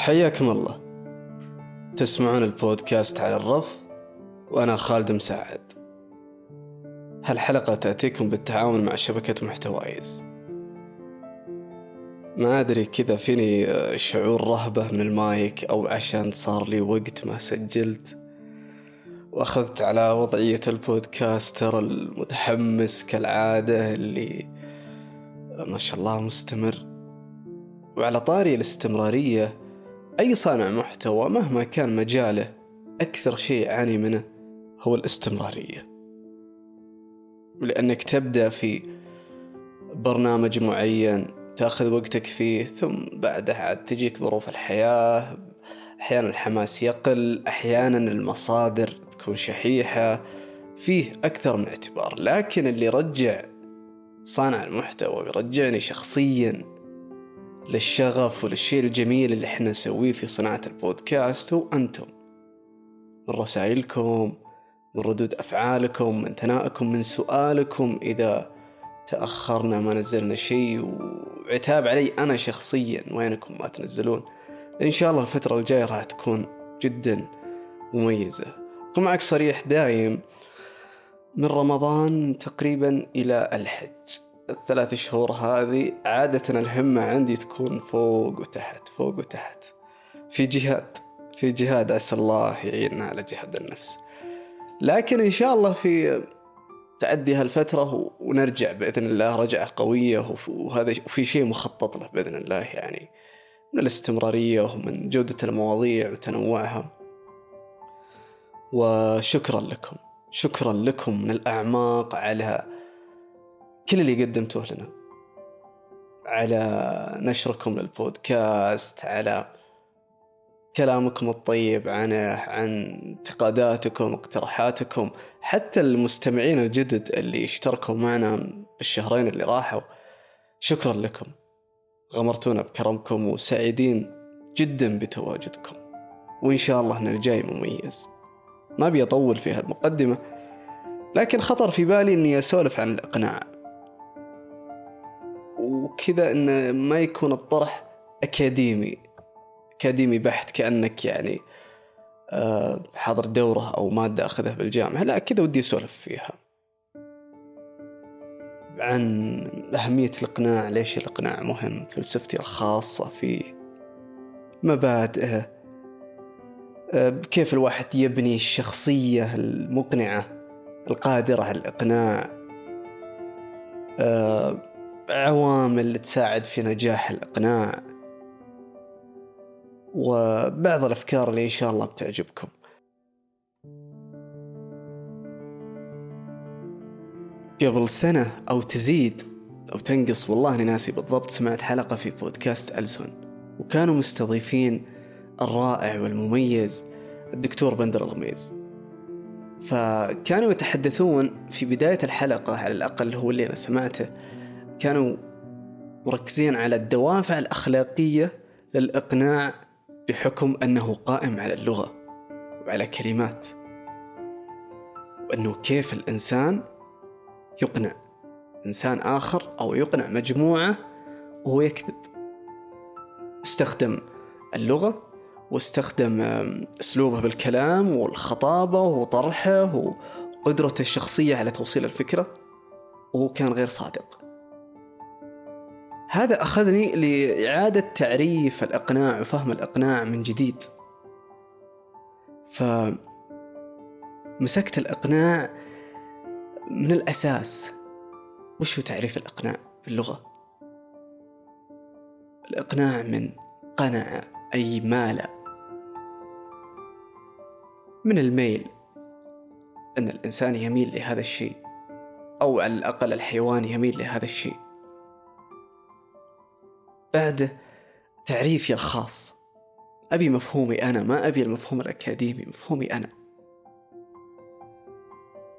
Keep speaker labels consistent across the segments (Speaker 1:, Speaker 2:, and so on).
Speaker 1: حياكم الله. تسمعون البودكاست على الرف وأنا خالد مساعد. هالحلقة تأتيكم بالتعاون مع شبكة محتوايز. ما أدري كذا فيني شعور رهبة من المايك أو عشان صار لي وقت ما سجلت. وأخذت على وضعية البودكاستر المتحمس كالعادة اللي ما شاء الله مستمر. وعلى طاري الاستمرارية أي صانع محتوى مهما كان مجاله أكثر شيء يعاني منه هو الاستمرارية. لأنك تبدأ في برنامج معين تأخذ وقتك فيه ثم بعدها عاد تجيك ظروف الحياة أحيانا الحماس يقل أحيانا المصادر تكون شحيحة فيه أكثر من اعتبار. لكن اللي يرجع صانع المحتوى ويرجعني شخصيا للشغف وللشيء الجميل اللي إحنا نسويه في صناعة البودكاست هو أنتم. من رسائلكم من ردود أفعالكم من ثنائكم من سؤالكم. إذا تأخرنا ما نزلنا شيء وعتاب علي أنا شخصيا وينكم ما تنزلون إن شاء الله الفترة الجاية راح تكون جدا مميزة. أكون معك صريح دايم من رمضان تقريبا إلى الحج. الثلاث شهور هذه عادة الهمة عندي تكون فوق وتحت فوق وتحت. في جهاد في جهاد عسى الله يعيننا على جهاد النفس. لكن إن شاء الله في تعدي هالفترة ونرجع بإذن الله رجعة قوية وهذا وفي شيء مخطط له بإذن الله يعني من الاستمرارية ومن جودة المواضيع وتنوعها. وشكرا لكم شكرا لكم من الأعماق على كل اللي قدمتوه لنا. على نشركم للبودكاست على كلامكم الطيب عنه عن انتقاداتكم اقتراحاتكم حتى المستمعين الجدد اللي اشتركوا معنا بالشهرين اللي راحوا. شكرا لكم. غمرتونا بكرمكم وسعيدين جدا بتواجدكم. وإن شاء الله أن الجاي مميز. ما أبي أطول في هالمقدمة لكن خطر في بالي أني أسولف عن الإقناع. وكذا أنه ما يكون الطرح أكاديمي. أكاديمي بحت كأنك يعني آه، حاضر دورة أو مادة أخذها بالجامعة. لا كذا ودي أسولف فيها. عن أهمية الإقناع ليش الإقناع مهم فلسفتي الخاصة فيه مبادئه. آه، كيف الواحد يبني الشخصية المقنعة القادرة على الإقناع. آه، عوامل تساعد في نجاح الإقناع. وبعض الأفكار اللي إن شاء الله بتعجبكم. قبل سنة أو تزيد أو تنقص والله أنا ناسي بالضبط سمعت حلقة في بودكاست ألسون وكانوا مستضيفين الرائع والمميز الدكتور بندر الغميز. فكانوا يتحدثون في بداية الحلقة على الأقل هو اللي أنا سمعته كانوا مركزين على الدوافع الأخلاقية للإقناع بحكم أنه قائم على اللغة وعلى كلمات وأنه كيف الإنسان يقنع إنسان آخر أو يقنع مجموعة وهو يكذب. استخدم اللغة واستخدم أسلوبه بالكلام والخطابة وطرحه وقدرته الشخصية على توصيل الفكرة وهو كان غير صادق. هذا أخذني لإعادة تعريف الإقناع وفهم الإقناع من جديد. فمسكت الإقناع من الأساس. وش هو تعريف الإقناع باللغة؟ الإقناع من قنع أي مال. من الميل أن الإنسان يميل لهذا الشيء أو على الأقل الحيوان يميل لهذا الشيء. بعد تعريفي الخاص. أبي مفهومي أنا ما أبي المفهوم الأكاديمي مفهومي أنا.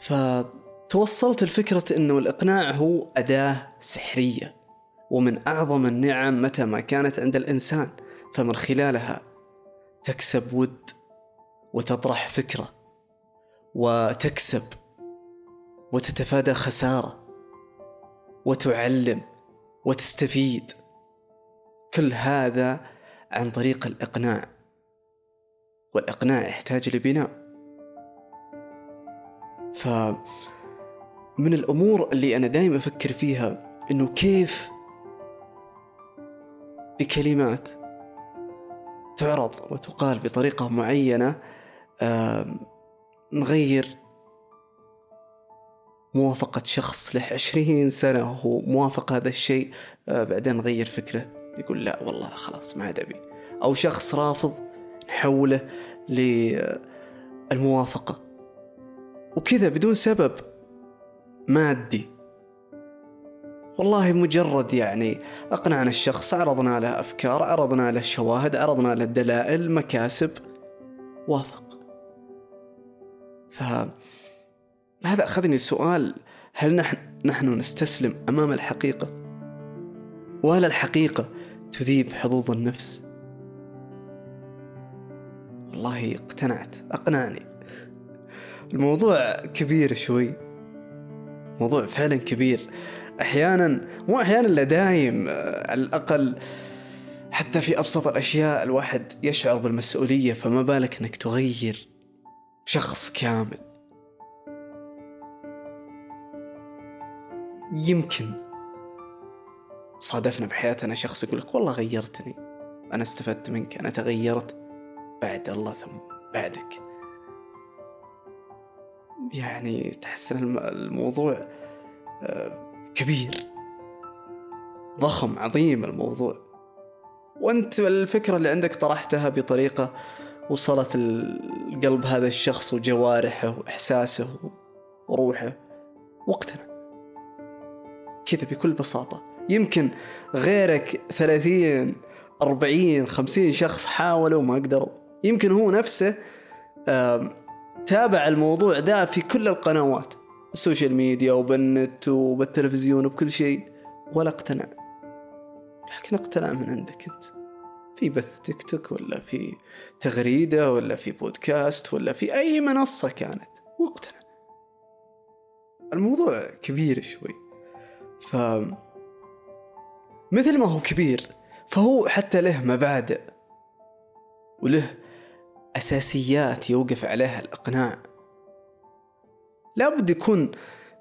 Speaker 1: فتوصلت لفكرة أنه الإقناع هو أداة سحرية ومن أعظم النعم متى ما كانت عند الإنسان فمن خلالها تكسب ود وتطرح فكرة وتكسب وتتفادى خسارة وتعلم وتستفيد. كل هذا عن طريق الإقناع. والإقناع يحتاج لبناء. ف من الأمور اللي أنا دائما أفكر فيها إنه كيف بكلمات تعرض وتقال بطريقة معينة نغير موافقة شخص له عشرين سنة وهو موافق هذا الشيء آه، بعدين نغير فكره. يقول لا والله خلاص ما عاد أبي. أو شخص رافض نحوله للموافقة. وكذا بدون سبب مادي. والله مجرد يعني أقنعنا الشخص عرضنا له أفكار عرضنا له شواهد عرضنا له دلائل مكاسب وافق. فهذا أخذني السؤال هل نحن, نحن نستسلم أمام الحقيقة؟ وهل الحقيقة تذيب حظوظ النفس. والله اقتنعت أقنعني. الموضوع كبير شوي. موضوع فعلا كبير. أحيانا مو أحيانا لا دايم آه، على الأقل حتى في أبسط الأشياء الواحد يشعر بالمسؤولية فما بالك إنك تغير شخص كامل. يمكن صادفنا بحياتنا شخص يقول لك والله غيرتني. أنا استفدت منك أنا تغيرت. بعد الله ثم بعدك. يعني تحس ان الموضوع آه، كبير. ضخم عظيم الموضوع. وأنت الفكرة اللي عندك طرحتها بطريقة وصلت القلب هذا الشخص وجوارحه وإحساسه وروحه. واقتنع كذا بكل بساطة. يمكن غيرك ثلاثين أربعين خمسين شخص حاولوا وما قدروا. يمكن هو نفسه تابع الموضوع ده في كل القنوات السوشيال ميديا وبالنت وبالتلفزيون وبكل شيء ولا اقتنع. لكن اقتنع من عندك أنت. في بث تيك توك ولا في تغريدة ولا في بودكاست ولا في أي منصة كانت واقتنع. الموضوع كبير شوي. ف مثل ما هو كبير فهو حتى له مبادئ. وله أساسيات يوقف عليها الإقناع. لابد يكون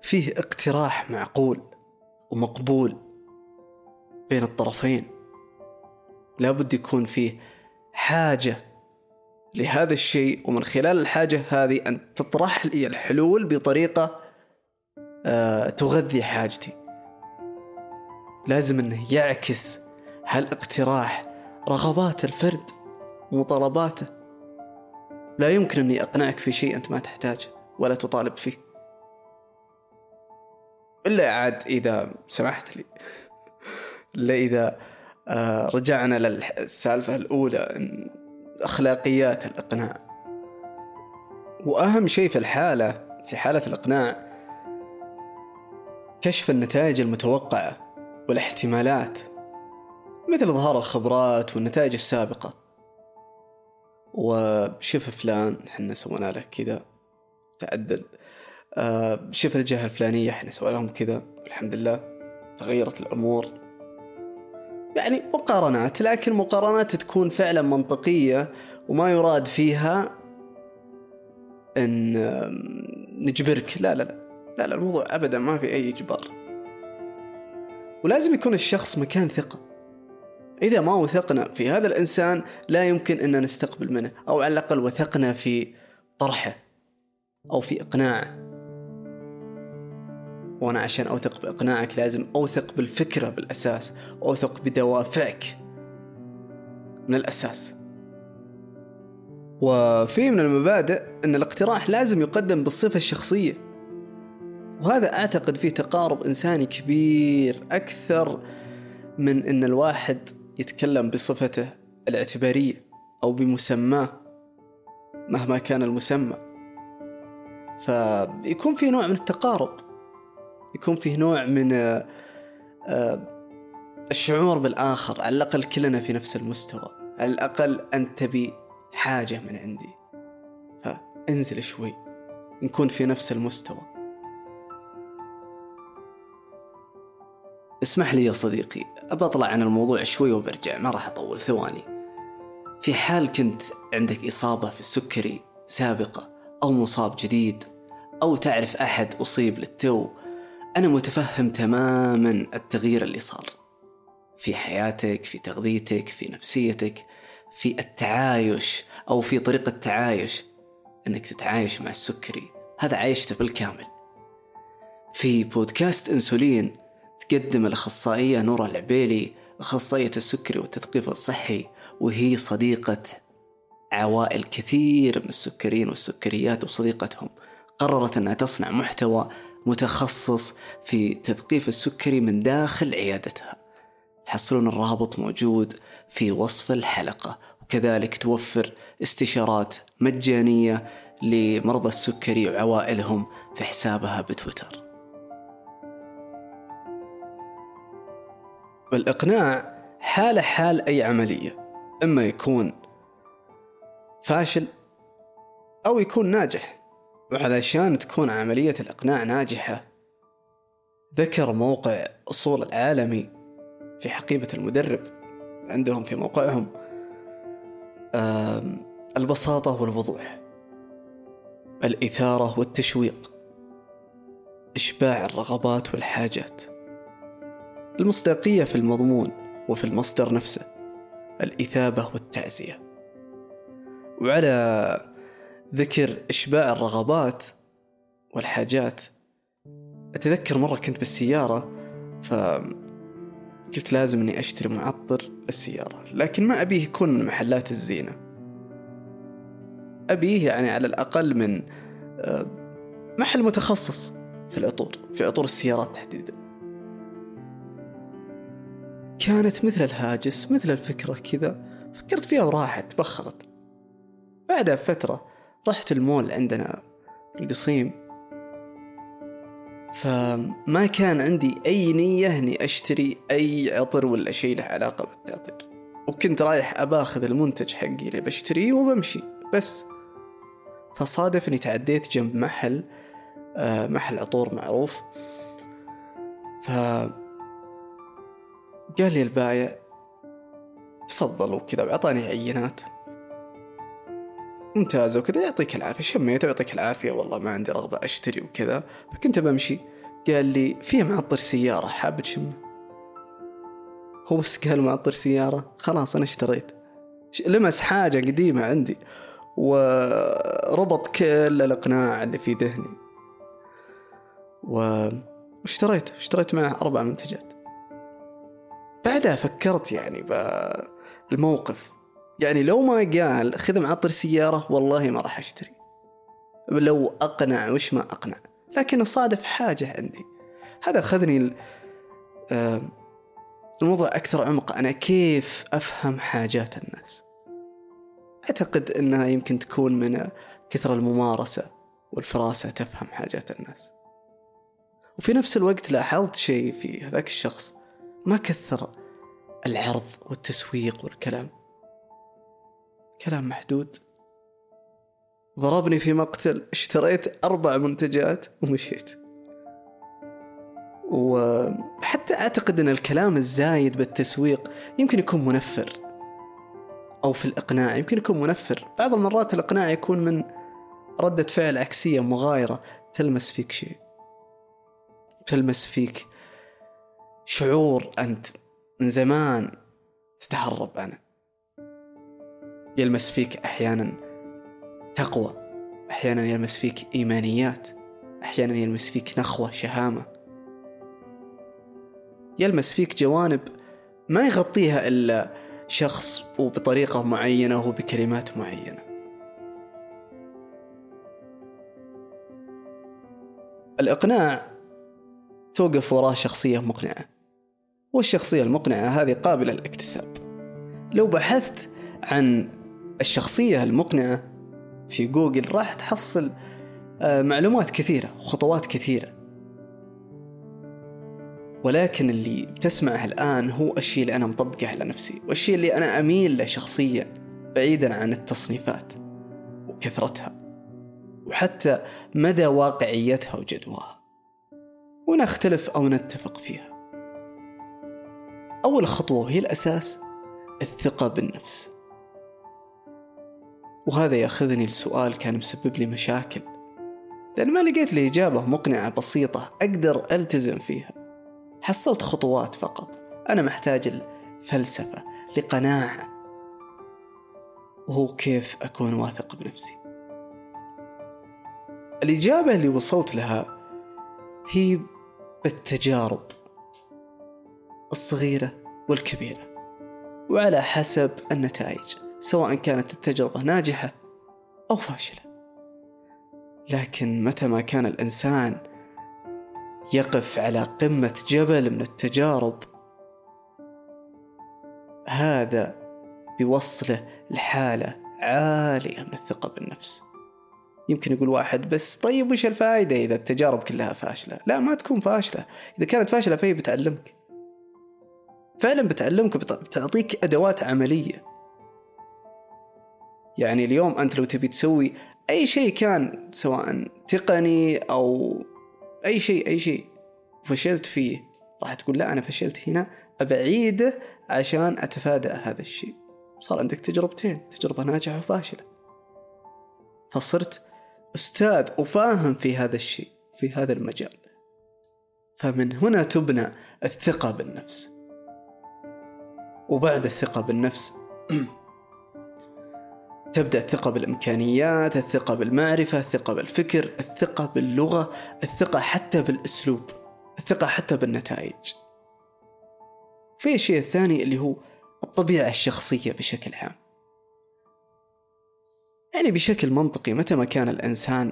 Speaker 1: فيه اقتراح معقول ومقبول بين الطرفين. لابد يكون فيه حاجة لهذا الشيء ومن خلال الحاجة هذه أن تطرح لي الحلول بطريقة آه تغذي حاجتي. لازم أنه يعكس هالاقتراح رغبات الفرد ومطالباته. لا يمكن أني أقنعك في شيء أنت ما تحتاجه ولا تطالب فيه. إلا عاد إذا سمحت لي. إلا إذا آه، رجعنا للسالفة الأولى أخلاقيات الإقناع. وأهم شيء في الحالة في حالة الإقناع كشف النتائج المتوقعة. والاحتمالات مثل إظهار الخبرات والنتائج السابقة. وشوف فلان حنا سوينا له كذا تعدل. آه شوف الجهة الفلانية إحنا سوى لهم كذا الحمد لله تغيرت الأمور. يعني مقارنات لكن مقارنات تكون فعلا منطقية وما يراد فيها إن نجبرك. لا لا لا لا لا الموضوع ابدا ما في أي إجبار. ولازم يكون الشخص مكان ثقة. إذا ما وثقنا في هذا الإنسان لا يمكن أن نستقبل منه أو على الأقل وثقنا في طرحه أو في إقناعه. وأنا عشان أوثق بإقناعك لازم أوثق بالفكرة بالأساس أوثق بدوافعك من الأساس. وفي من المبادئ أن الاقتراح لازم يقدم بالصفة الشخصية. وهذا أعتقد فيه تقارب إنساني كبير أكثر من أن الواحد يتكلم بصفته الاعتبارية أو بمسماه مهما كان المسمى. فيكون في نوع من التقارب يكون فيه نوع من آه، آه، الشعور بالآخر على الأقل كلنا في نفس المستوى على الأقل أنت تبي حاجة من عندي. فانزل شوي نكون في نفس المستوى. اسمح لي يا صديقي أطلع عن الموضوع شوي وبرجع ما راح أطول ثواني. في حال كنت عندك إصابة في السكري سابقة أو مصاب جديد أو تعرف أحد أصيب للتو، أنا متفهم تماما التغيير اللي صار. في حياتك في تغذيتك في نفسيتك في التعايش أو في طريقة التعايش. أنك تتعايش مع السكري هذا عايشته بالكامل. في بودكاست إنسولين تقدم الأخصائية نورة العبيلي أخصائية السكري والتثقيف الصحي وهي صديقة عوائل كثير من السكريين والسكريات وصديقتهم. قررت أنها تصنع محتوى متخصص في تثقيف السكري من داخل عيادتها. تحصلون الرابط موجود في وصف الحلقة وكذلك توفر استشارات مجانية لمرضى السكري وعوائلهم في حسابها بتويتر. والإقناع حالة حال أي عملية إما يكون فاشل أو يكون ناجح. وعلشان تكون عملية الإقناع ناجحة ذكر موقع أصول العالمي في حقيبة المدرب عندهم في موقعهم البساطة والوضوح الإثارة والتشويق إشباع الرغبات والحاجات. المصداقية في المضمون وفي المصدر نفسه الإثابة والتعزية. وعلى ذكر إشباع الرغبات والحاجات أتذكر مرة كنت بالسيارة فقلت لازم أني أشتري معطر السيارة لكن ما أبيه يكون من محلات الزينة. أبيه يعني على الأقل من آه، محل متخصص في العطور في عطور السيارات تحديدا. كانت مثل الهاجس مثل الفكرة كذا. فكرت فيها وراحت بخرت بعدها بفترة رحت المول عندنا القصيم. فما كان عندي أي نية إني أشتري أي عطر ولا شيء له علاقة بالتعطير. وكنت رايح أباخذ المنتج حقي اللي بشتريه وبمشي بس. فصادف إني تعديت جنب محل آه، محل عطور معروف. ف قال لي البايع تفضل وكذا وعطاني عينات. ممتازة وكذا يعطيك العافية. شميته ويعطيك العافية. والله ما عندي رغبة أشتري وكذا. فكنت بمشي. قال لي في معطر سيارة حاب تشمه هو بس قال معطر سيارة. خلاص أنا اشتريت. لمس حاجة قديمة عندي. وربط كل الإقناع اللي في ذهني. واشتريت اشتريت معه أربع منتجات. بعدها فكرت يعني بالموقف يعني لو ما قال خذ معطر سيارة والله ما راح أشتري. لو أقنع وش ما أقنع. لكن صادف حاجة عندي. هذا أخذني الموضوع أكثر عمق. أنا كيف أفهم حاجات الناس؟ أعتقد أنها يمكن تكون من كثر الممارسة والفراسة تفهم حاجات الناس. وفي نفس الوقت لاحظت شيء في هذاك الشخص. ما كثر العرض والتسويق والكلام. كلام محدود. ضربني في مقتل اشتريت أربع منتجات ومشيت. وحتى أعتقد أن الكلام الزايد بالتسويق يمكن يكون منفر. أو في الإقناع يمكن يكون منفر. بعض المرات الإقناع يكون من ردة فعل عكسية مغايرة تلمس فيك شيء. تلمس فيك شعور أنت من زمان تتهرب عنه يلمس فيك أحيانا تقوى أحيانا يلمس فيك إيمانيات أحيانا يلمس فيك نخوة شهامة. يلمس فيك جوانب ما يغطيها إلا شخص وبطريقة معينة وبكلمات معينة. الإقناع توقف وراه شخصية مقنعة. والشخصية المقنعة هذه قابلة للاكتساب. لو بحثت عن الشخصية المقنعة في جوجل راح تحصل آه، معلومات كثيرة وخطوات كثيرة. ولكن اللي بتسمعه الآن هو الشيء اللي أنا مطبقه على نفسي والشيء اللي أنا أميل له شخصيا بعيدا عن التصنيفات وكثرتها وحتى مدى واقعيتها وجدواها. ونختلف أو نتفق فيها. أول خطوة وهي الأساس الثقة بالنفس. وهذا يأخذني لسؤال كان مسبب لي مشاكل. لأن ما لقيت لي إجابة مقنعة بسيطة أقدر ألتزم فيها. حصلت خطوات فقط. أنا محتاج الفلسفة لقناعة. وهو كيف أكون واثق بنفسي. الإجابة اللي وصلت لها هي بالتجارب. الصغيرة والكبيرة وعلى حسب النتائج سواء كانت التجربة ناجحة أو فاشلة. لكن متى ما كان الإنسان يقف على قمة جبل من التجارب هذا بيوصله لحالة عالية من الثقة بالنفس. يمكن يقول واحد بس طيب وش الفائدة إذا التجارب كلها فاشلة؟ لا ما تكون فاشلة. إذا كانت فاشلة فهي بتعلمك. فعلا بتعلمك بتعطيك أدوات عملية. يعني اليوم أنت لو تبي تسوي أي شيء كان سواء تقني أو أي شيء أي شيء فشلت فيه راح تقول لا أنا فشلت هنا أبعيده عشان أتفادى هذا الشيء. صار عندك تجربتين تجربة ناجحة وفاشلة. فصرت أستاذ وفاهم في هذا الشيء في هذا المجال. فمن هنا تبنى الثقة بالنفس. وبعد الثقة بالنفس. تبدأ الثقة بالإمكانيات الثقة بالمعرفة الثقة بالفكر الثقة باللغة الثقة حتى بالأسلوب الثقة حتى بالنتائج. في الشيء الثاني اللي هو الطبيعة الشخصية بشكل عام. يعني بشكل منطقي متى ما كان الإنسان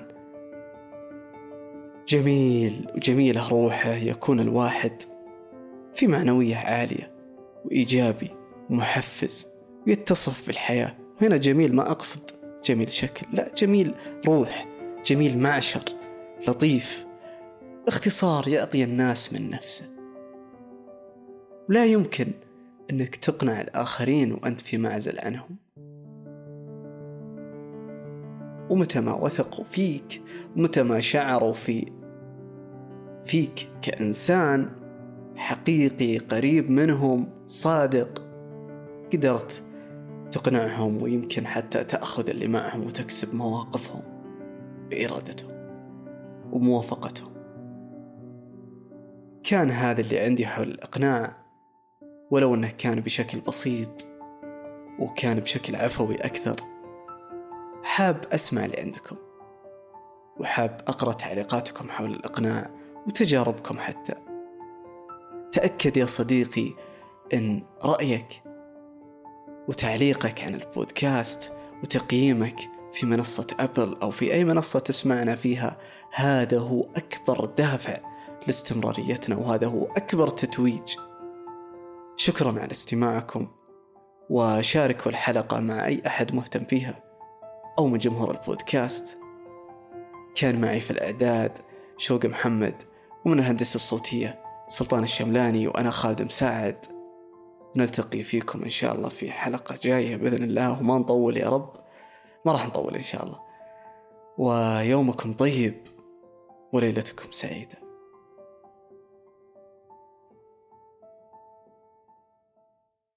Speaker 1: جميل وجميله روحه يكون الواحد في معنوية عالية. وإيجابي ومحفز ويتصف بالحياة. هنا جميل ما أقصد جميل شكل لا جميل روح جميل معشر لطيف. باختصار يعطي الناس من نفسه. لا يمكن أنك تقنع الآخرين وأنت في معزل عنهم. ومتى ما وثقوا فيك ومتى ما شعروا في فيك كإنسان حقيقي قريب منهم صادق. قدرت تقنعهم ويمكن حتى تأخذ اللي معهم وتكسب مواقفهم بإرادتهم وموافقتهم. كان هذا اللي عندي حول الإقناع ولو أنه كان بشكل بسيط وكان بشكل عفوي أكثر حاب أسمع اللي عندكم وحاب أقرأ تعليقاتكم حول الإقناع وتجاربكم حتى. تأكد يا صديقي أن رأيك وتعليقك عن البودكاست وتقييمك في منصة أبل أو في أي منصة تسمعنا فيها هذا هو أكبر دافع لاستمراريتنا وهذا هو أكبر تتويج. شكرا على استماعكم وشاركوا الحلقة مع أي أحد مهتم فيها أو من جمهور البودكاست. كان معي في الإعداد شوق محمد ومن الهندسة الصوتية سلطان الشملاني وأنا خالد مساعد. نلتقي فيكم إن شاء الله في حلقة جاية بإذن الله وما نطول يا رب. ما راح نطول إن شاء الله. ويومكم طيب وليلتكم سعيدة.